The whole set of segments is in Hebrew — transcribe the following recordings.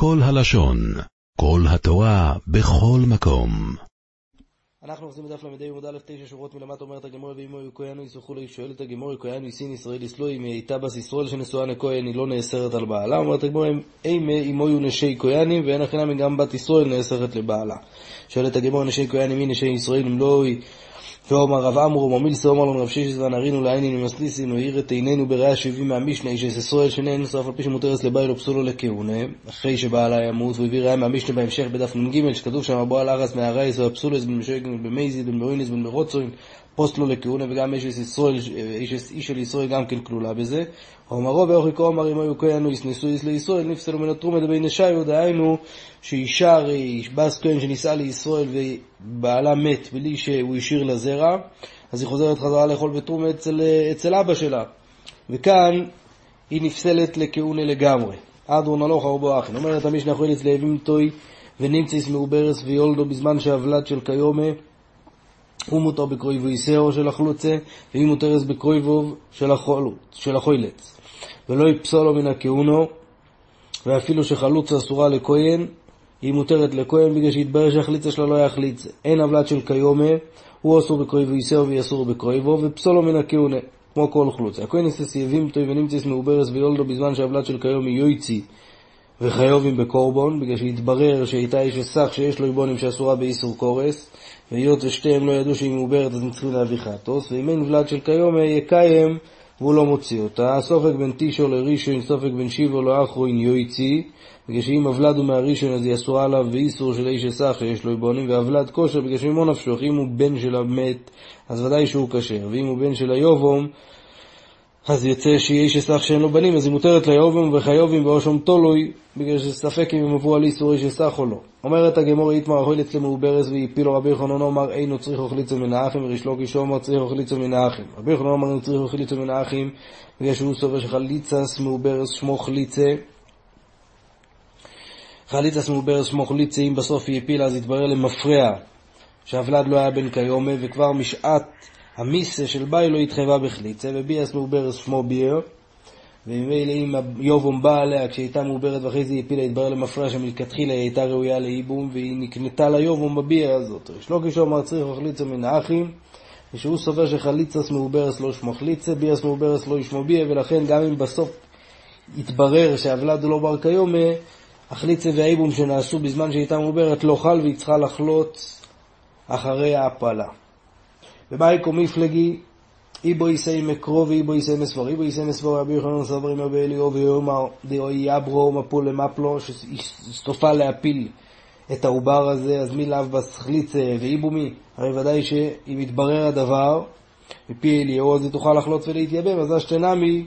כל הלשון, כל התורה, בכל מקום. אנחנו עושים בדף ל"ה עמוד א' תשע שורות מלמטה אומרת הגמור ואמו יכהנו יסלחו לו שואלת הגמור יכהנו יסין ישראל יסלו אם הייתה בס ישראל שנשואה לכהן היא לא נאסרת על בעלה? אומרת הגמור אימה אמו יהיו נשי כהנים ואין הכי גם בת ישראל נאסרת לבעלה. שואלת הגמור נשי כהנים מי נשי ישראל? אם לא ואומר רב עמרו ממילסה אומר לנו רב שישס ונרינו לעינינו ממסליסין והאיר את עינינו בראיה שהביא מהמשנה איש ישראל שנהן נשרף על פי שמותרס לבייל ופסולו לכהונה. אחרי שבעלה ימות והביא ראיה מהמשנה בהמשך בדף נ"ג שכתוב שם בועל ארז מהרייס והפסולס בן משויק בן במייזי בן מאוינס בן מרוצוין פוסט לו לכהונה וגם איש ישראל, איש, של ישראל גם כן כלולה בזה. אומרו ואוכי כה אמר אם היו כהנו יסנסו יש לישראל נפסלו מן התרומה דבי נשיו דהיינו שאישה הרי בס כהן שנישאה לישראל ובעלה מת בלי שהוא השאיר לה זרע אז היא חוזרת חזרה לאכול בתרומה אצל, אצל אבא שלה וכאן היא נפסלת לכהונה לגמרי. אדרון הלוך ארבו אחין. אומרת המשנה חולץ לאבים טוי ונמציס מעוברס ויולדו בזמן שהוולד של כיומה הוא מותר בקרויבו איסאו של החלוצה, והיא מותרס בקרויבו של החוילץ. ולא יפסולו מן הכהונו, ואפילו שחלוצה אסורה לכהן, היא מותרת לכהן בגלל שהתברר שהחליצה שלה לא יחליץ. אין עוולת של כיומה, הוא אסור בקרויבו איסאו והיא אסור בקרויבו, ופסולו מן הכהונה, כמו כל חלוצה. הכהן יסס יבים טוי ונמצס מעוברס ויולדו בזמן שהעוולת של כיום היא יויצי וחיובים בקורבון, בגלל שהתברר שהייתה איש הסך שיש לו איבונים שאסורה באיסור קורס, והיות ושתיהם לא ידעו שהיא מעוברת אז הם צריכים להביא חטוס, ואם אין ולד של כיום יקיים והוא לא מוציא אותה. סופק בין טישו לראשון, סופק בין שיבו לאחרון יויצי, בגלל שאם הוולד הוא מהראשון אז היא אסורה עליו ואיסור של איש אסך שיש לו איבונים, והוולד כושר בגלל שממו נפשו, אם הוא בן של המת אז ודאי שהוא כשר, ואם הוא בן של היובום אז יוצא איש אסך שאין לו בנים, אז היא מותרת ליובם וחיובים ואושם תולוי, בגלל שספק אם הם עברו על איסור איש אסך או לא. אומרת הגמור איתמר אצלם ברז והפילו רבי יוחנן אומר אינו צריך אוכליצו וריש לוקיש אומר צריך אוכליצו מן האחים. רבי יוחנן אומר אינו צריך אוכליצו מן האחים, בגלל שהוא סובר שחליצס מעוברס שמו חליצה. חליצס מעוברס שמו חליצה, אם בסוף היא הפילה אז יתברר למפרע שהוולד לא היה בן כיומה, וכבר משעת המיסה של ביי לא התחייבה בחליצה, וביאס מעוברס שמו ביר, וממילא אם יובום בא עליה כשהייתה מעוברת ואחרי זה היא הפילה, התברר למפרע שמלכתחילה היא הייתה ראויה לייבום, והיא נקנתה ליובום בביר הזאת. יש לו כשהוא אמר צריך חליצה מן האחים, ושהוא סובר שחליצס מעוברס לא שמו חליצה, ביאס מעוברס לא ישמו ביר, ולכן גם אם בסוף יתברר שהוולד הוא לא בר כיומה, החליצה והייבום שנעשו בזמן שהייתה מעוברת לא חל והיא צריכה לחלוט אחרי ההפלה. ובאיקו מפלגי, איבו יסי מקרו ואיבו יסי מסבור. איבו יסי מסבור רבי יוחנן סברים רבי אליהו ויאמר דאוי יברו מפול למפלו, שסופה להפיל את העובר הזה, אז מי לאו בסחליצה ואיבו מי? הרי ודאי שאם יתברר הדבר מפי אליהו, אז היא תוכל לחלוץ ולהתייבם, אז אשתנמי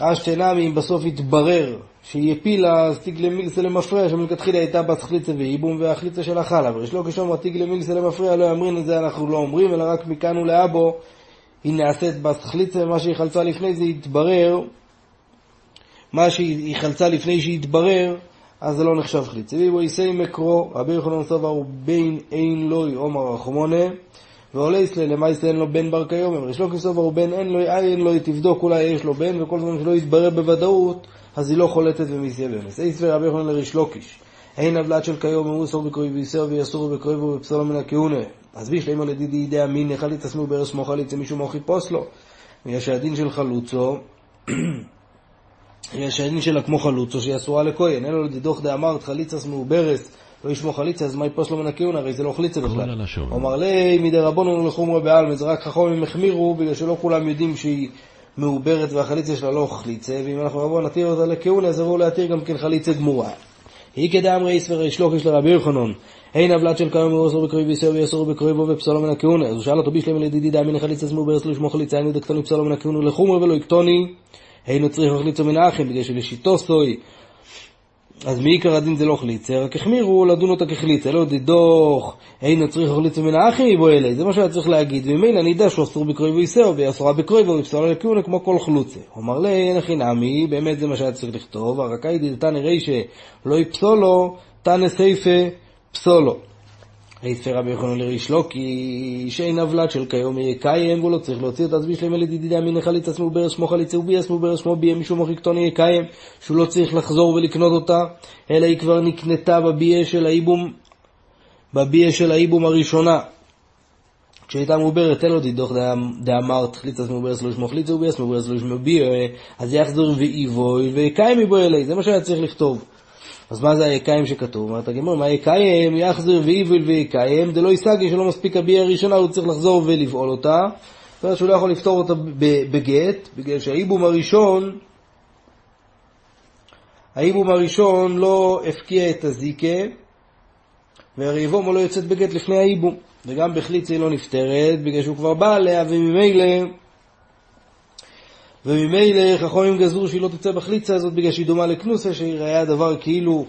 אשתנמי, אם בסוף יתברר שהיא הפילה, אז תיגלה מילסה למפרע, שמלכתחילה הייתה בת חליצה ואיבום, והחליצה שלה חלה. וריש לא כשאומר תיגלה מילסה למפרע, לא יאמרין את זה אנחנו לא אומרים, אלא רק מכאן ולאבו היא נעשית בת חליצה, ומה שהיא חלצה לפני זה יתברר, מה שהיא חלצה לפני שהתברר, אז זה לא נחשב חליצה. ואיבו יישאי מקרו, רבי יוחנן סובר הוא בין אין לוי עומר רחמונה, ועולה יסלה למעשה אין לו בן בר כיום, יש לו כסובר הוא בן אין לו, אין לו, תבדוק אולי יש לו בן, וכל זמן שלא יתברר בוודאות, אז היא לא חולטת ומסייבמת. אייס ורבי יוחנן לריש לוקיש, אין הבלת של כיום, הוא אסור בקרוי ויסר ויסור בקרוי ובפסולו מן הכהונה. אז בישלימו לדידי ידי אמין, חליץ עצמו ברס מו חליץ, מישהו מוכי פוסלו. בגלל שהדין של חלוצו, בגלל שהדין שלה כמו חלוצו, שהיא אסורה לכהן, אין לו לדידוך דאמרת חליץ עצמו ברס, לא ישמו חליצה, אז מה יפוס לו מן הכהונה? הרי זה לא חליצה בכלל. אומר לי, מדי רבונו לחומרה בעלמא, זה רק חכמים החמירו, בגלל שלא כולם יודעים שהיא מעוברת והחליצה שלה לא חליצה, ואם אנחנו רבו נתיר אותה לכהונה, אז יבואו להתיר גם כן חליצה גמורה. היא כדאמרי איסבר יש לוקיש לרבי יוחנן, אין הבלת של כיום ואוסר בקרוי ויסר ויסר בקרוי בו ופסולו מן הכהונה. אז הוא שאל אותו בישלם לדידי דאמין לחליצה מעוברת לא ישמו חליצה, אין דקטוני פסולו מן הכהונה לחומרה ולא יקטוני, היינו צריך חליצה מן האחים, בגלל שלשיטו סוי אז מעיקר הדין זה לא חליצה, רק החמירו לדון אותה כחליצה, לא דדוך, אין צריך חליצה מן האחים יבוא אלי, זה מה שהיה צריך להגיד, וממילא אני יודע שהוא אסור בקרוי ויסר, והיא אסורה בקרוי ויפסולה לכהונה כמו כל חלוצה. הוא אמר לי, אין הכי נמי, באמת זה מה שהיה צריך לכתוב, הרקאי דתנא רישא לא יפסולו, תנא סייפה פסולו. היתפי רבי יוחנן לריש לא כי שאין עוולת של כיום יקיים והוא לא צריך להוציא את עצמי שלהם אלה דידי אמינא חליצה שמו ברס שמו חליצה וביאס שמו ברס שמו ביה משום מוחיקתון יקיים שהוא לא צריך לחזור ולקנות אותה אלא היא כבר נקנתה בביה של האיבום בביה של האיבום הראשונה כשהייתה מעוברת, תן לו תדוך דאמר תחליט עצמו ברס לא ישמוך ליצה וביאס מעוברס לא ישמוך ביה אז יחזור ואיבוי ויקיים מבו אלי זה מה שהיה צריך לכתוב אז מה זה היקיים שכתוב? אומרת הגמור, מה יקיים? יחזר ואיבל ויקיים, דלא יסגי שלא מספיק הביאה הראשונה, הוא צריך לחזור ולבעול אותה. זאת אומרת שהוא לא יכול לפתור אותה בגט, בגלל שהאיבום הראשון, האיבום הראשון לא הפקיע את הזיקה, והרי יבומו לא יוצאת בגט לפני האיבום. וגם בחליצה היא לא נפטרת, בגלל שהוא כבר בא עליה, וממילא וממילא חכמים גזרו שהיא לא תצא בחליצה הזאת בגלל שהיא דומה לכנוסה, היה דבר כאילו,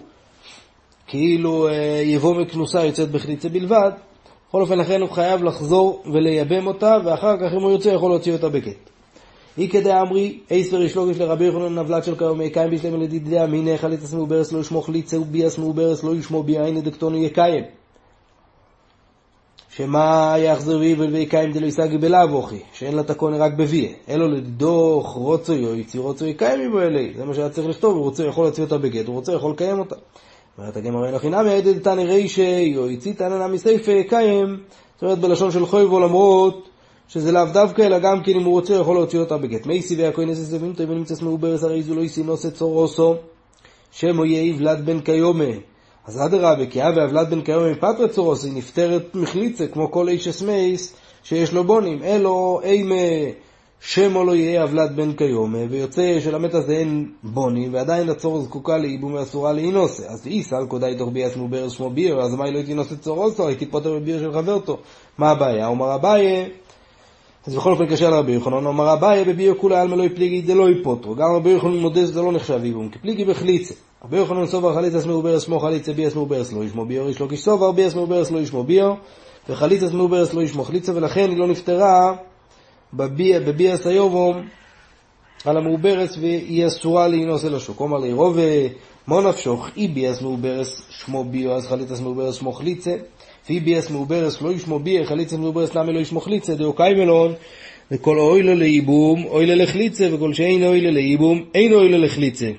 כאילו אה, יבוא מכנוסה יוצאת בחליצה בלבד. בכל אופן, לכן הוא חייב לחזור ולייבם אותה, ואחר כך אם הוא יוצא יכול להוציא אותה בקט. אי כדי אמרי, אייסר ישלוגיש לרבי יוחנן נבלת של כיום קיים בשלם לדידיה, מיני חליצה מעוברס לא ישמוך ליצה וביאס מעוברס לא ישמו ביין דקטונו יקיים. שמה יחזר ויבל ויקיים דלו ישגי בלאו אוכי, שאין לה תקונה רק בביה, אלו לדוך רוצו יויצי רוצו יקיים מבו אלי, זה מה שהיה צריך לכתוב, הוא רוצה יכול להוציא אותה בגט, הוא רוצה יכול לקיים אותה. אומרת הגמרא אין הכי נמי עדד תנא רישי יויצי תנא נמי סייפה יקיים, זאת אומרת בלשון של חויבו למרות שזה לאו דווקא, אלא גם כן אם הוא רוצה יכול להוציא אותה בגט. מי סיבי הכהן איזה סביבים טובים נמצא מעוברס הרי זו לא יסינוס את צורוסו, שמו יהיה יבלד בן קיומה. אז אדרבה, כי אבי אבלת בן כיום מפטרי צורוס, היא נפטרת מחליצה, כמו כל איש אסמייס שיש לו בונים. אלו אימה שמו לא יהיה אבלת בן כיום, ויוצא שלמת הזה אין בונים, ועדיין הצור זקוקה לאיבום ואסורה לאינוסה. אז איסל קודאי תוך ביאס מובר שמו ביר, אז מה היא לא תינוסה צורוסו, היא תתפוטר בביר של חברתו. מה הבעיה? אומר אביי, אז בכל אופן קשה לרבי יוחנן, אומר אביי בביר כולי עלמא לא יפליגי דלא יפוטרו. גם רבי יוחנן מודה שזה לא נחשב איבום, כי פליגי בחליצה. רבי יוחנן סובר חליצה מעוברס שמו חליצה ביאס מעוברס לא ישמו ביור, יש לו כשסובר ביאס מעוברס לא ישמו ביור, וחליצה מעוברס לא ישמו חליצה, ולכן היא לא נפטרה בביאס היובום על המעוברס והיא אסורה להינוס אל השוק. אומר לי רוב מו נפשוך, אי ביאס מעוברס שמו ביו, אז חליצה מעוברס שמו חליצה, ואי ביאס מעוברס לא ישמו ביה, חליצה מעוברס למה לא ישמו חליצה, דאו קיימלון, וכל אוי לו לאיבום, אוי לו לחליצה, וכל שאין אוי לו לאיבום, אין אוי לו לחליצה.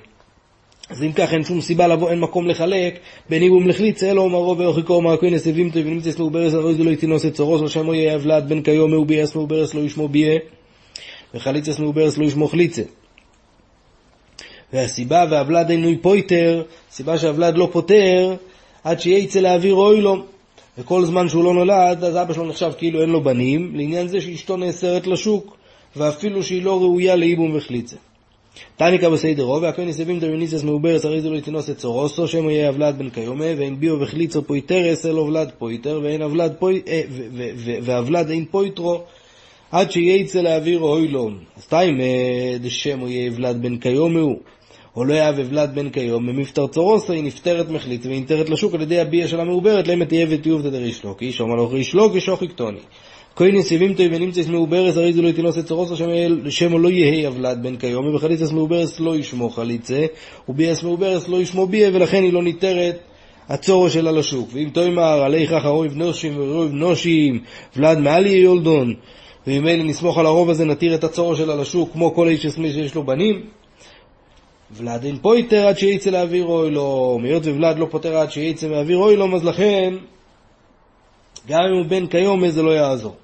אז אם כך אין שום סיבה לבוא, אין מקום לחלק בין איבום לחליצה, אלא אומרו ואוכיקו אומר כהנס אבימתו ונמצא מעוברס הרי זו לא יתינוס את צורוס, ושמו יהיה אבלד בן כיום מעובייס מעוברס לא ישמו ביה, וחליצס מעוברס לא ישמו חליצה. והסיבה ואבלד אינו פויטר, סיבה שאבלד לא פוטר, עד שיצא להעביר אוי לו. וכל זמן שהוא לא נולד, אז אבא שלו נחשב כאילו אין לו בנים, לעניין זה שאשתו נאסרת לשוק, ואפילו שהיא לא ראויה לאיבום וחליצה. תניקה בסיידרו, והכהן יסבים דרניסס מעוברס, הרי זה לא יתינוס את צורוסו, שמו יהיה אבלד בן קיומה, ואין ביו וחליצו פויטרס, אלא אבלד פויטר, ואין אבלד פוי, ואבלד אין פויטרו, עד שייצא להעביר אוי לו. אז תיים אה, דשמו יהיה אבלד בן קיומה הוא. או לא יאהב אבלד בן כיום, ממפטר צורוסו היא נפטרת מחליט והיא נפטרת לשוק על ידי הביאה של המעוברת, למה תהיה ותיוב תדריש לו, כי איש אומר לו ריש לו כשוך יקטוני. כהן סיבים טוי ונמצא מעוברס, הרי זה לא יתינוס את צורוסו, שמו לא יהי אבלד בן כיום, ובחליצס מעוברס לא ישמו חליצה, וביאס מעוברס לא ישמו ביה, ולכן היא לא ניתרת הצורו שלה לשוק. ואם תאמר עלי ככה אויב נושים ואויב נושים, ולד מעלי יולדון, וממילא נסמוך על הרוב הזה, נתיר את הצורו שלה לשוק, כמו כל איש אסמי שיש לו בנים, ולד אין פויטר עד שיצא לאוויר אוילום, היות וולד לא פוטר עד שיצא מאוויר אוילום, אז לכן, גם אם הוא בן כיום, זה לא יעזור.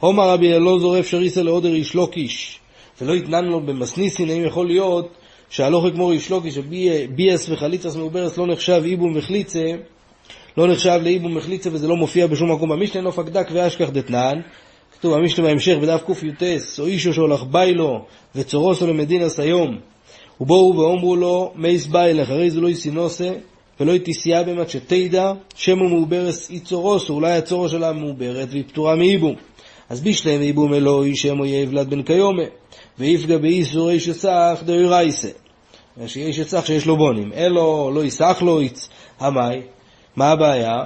עומר רבי אלעזר אפשר איסא לעודר איש לוקיש, ולא יתנן לו במסניסין, האם יכול להיות שהלוך כמו איש לוקיש, ביאס וחליצס מעוברס לא נחשב איבום וחליצה, לא נחשב לאיבום וחליצה וזה לא מופיע בשום מקום במשנה, נוף הקדק ואשכח דתנן. כתוב במשנה בהמשך בדף קי"ט, או אישו שהולך ביילו וצורוסו למדינס היום, ובואו ואומרו לו, מייס ביילך, הרי זה לא יסינוסה, ולא יתיסיה במת שתדע, שמו מעוברס איצורוסו, אולי הצורו שלה מעוברת והיא פטורה מאיבום. אז בישלם איבום אלוהי שמו יבלד בן קיומה, ויפגע באיסור איש אסך דאי רייסה. שיש אסך שיש לו בונים. אלו לא יסח לו איץ, המאי, מה הבעיה?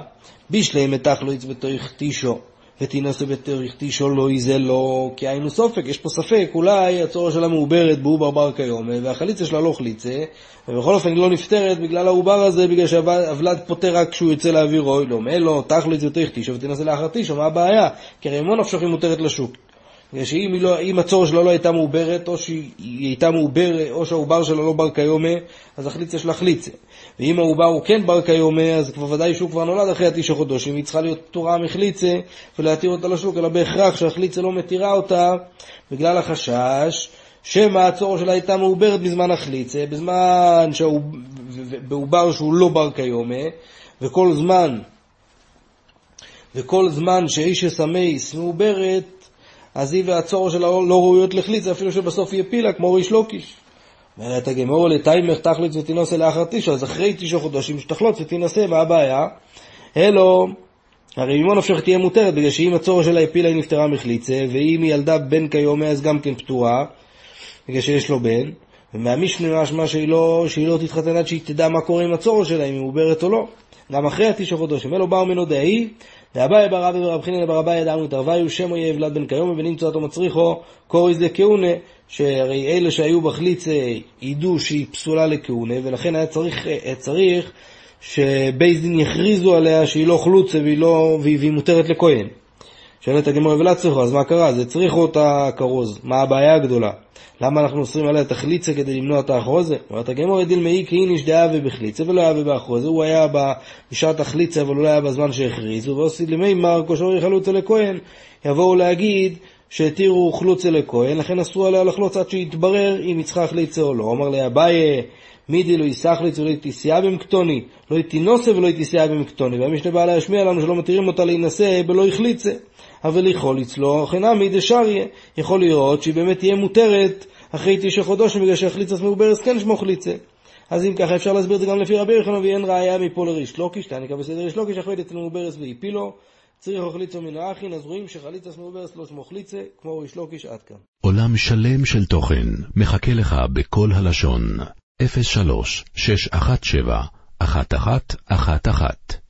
בישלם מתח לו איץ בתוך תישו, ותינשא בתריכתישו לא יזה לא, כי היינו סופק, יש פה ספק, אולי הצורה שלה מעוברת בעובר בר כיום, והחליצה שלה לא חליצה, ובכל אופן היא לא נפטרת בגלל העובר הזה, בגלל שהוולד פוטר רק כשהוא יוצא לאוויר אוי, לא מלו, תכליץ ותריכתישו ותינשא לאחר תישו, מה הבעיה? כי הרי אמון נפשך היא מותרת לשוק. שאם לא, הצור שלה לא הייתה מעוברת, או שהיא הייתה מעוברת, או שהעובר שלה לא בר כיומה, אז החליצה שלה חליצה. ואם העובר הוא כן בר כיומה, אז כבר ודאי שהוא כבר נולד אחרי התשע חודשים, היא צריכה להיות פטורה מחליצה ולהתיר אותה לשוק, אלא בהכרח שהחליצה לא מתירה אותה בגלל החשש שמא הצור שלה הייתה מעוברת בזמן החליצה, בזמן בעובר שהוא לא בר כיומה, וכל זמן, וכל זמן שאיש אסמייס מעוברת, היא והצור שלה לא ראויות לחליצה, אפילו שבסוף היא הפילה, כמו ריש לוקיש. אומרת הגמור לתיימך תחליץ ותינשא לאחר תשע, אז אחרי תשע חודשים שתחלוץ ותינשא, מה הבעיה? אלו, הרי ממו נפשך תהיה מותרת, בגלל שאם הצור שלה הפילה היא נפטרה מחליצה, ואם היא ילדה בן כיום אז גם כן פטורה, בגלל שיש לו בן, ומהמשנה משמע שהיא לא, שהיא לא תתחתן עד שהיא תדע מה קורה עם הצור שלה, אם היא מעוברת או לא. גם אחרי התשע חודשים. אלו באו ממנו דאי, ואביי בר רבי ורב חינן בר אביי ידענו את הרוויו, שמו יהיה ולד בן כיום, ונמצא אותו מצריכו, קוריס דכהונה, שהרי אלה שהיו בחליץ ידעו שהיא פסולה לכהונה, ולכן היה צריך, היה צריך שבייס דין יכריזו עליה שהיא לא חלוצה והיא, לא, והיא מותרת לכהן. שואלת הגמור ולא צריכו, אז מה קרה? זה צריכו אותה כרוז. מה הבעיה הגדולה? למה אנחנו אוסרים עליה את החליצה כדי למנוע את האחרוזה? אומרת הגמור ידיל מאי כי איניש דאבה בחליצה ולא היה באחרוזה. הוא היה בשעת החליצה אבל הוא לא היה בזמן שהכריזו, ועושי למי מר כושורי חלוצה לכהן. יבואו להגיד שהתירו חלוצה לכהן, לכן אסרו עליה לחלוץ עד שיתברר אם היא צריכה חליצה או לא. אמר לאביי מידי לא יסחליץ ולא יתיסיה במקטוני, לא יתינוסה ולא יתיסיה במקטוני. והמשנה בא להשמיע לנו שלא מתירים אותה להינשא בלא יחליצה. אבל יכול לצלוח, חינמי דשאריה, יכול לראות שהיא באמת תהיה מותרת אחרי תשע חודשים, בגלל שהחליצה מעוברס כן שמו חליצה. אז אם ככה אפשר להסביר את זה גם לפי רבי יוחנן, ואין ראיה מפה לריש לוקיש, תעניקה בסדר ריש לוקיש, אחרי אצל מעוברס והפילו, צריך אוכליצו מן האחין, אז רואים שחליצה מעוברס לא שמו חליצה, כמו ריש לוקיש עד כאן. עולם שלם של תוכן מחכה לך בכל הלשון, 03 617 1111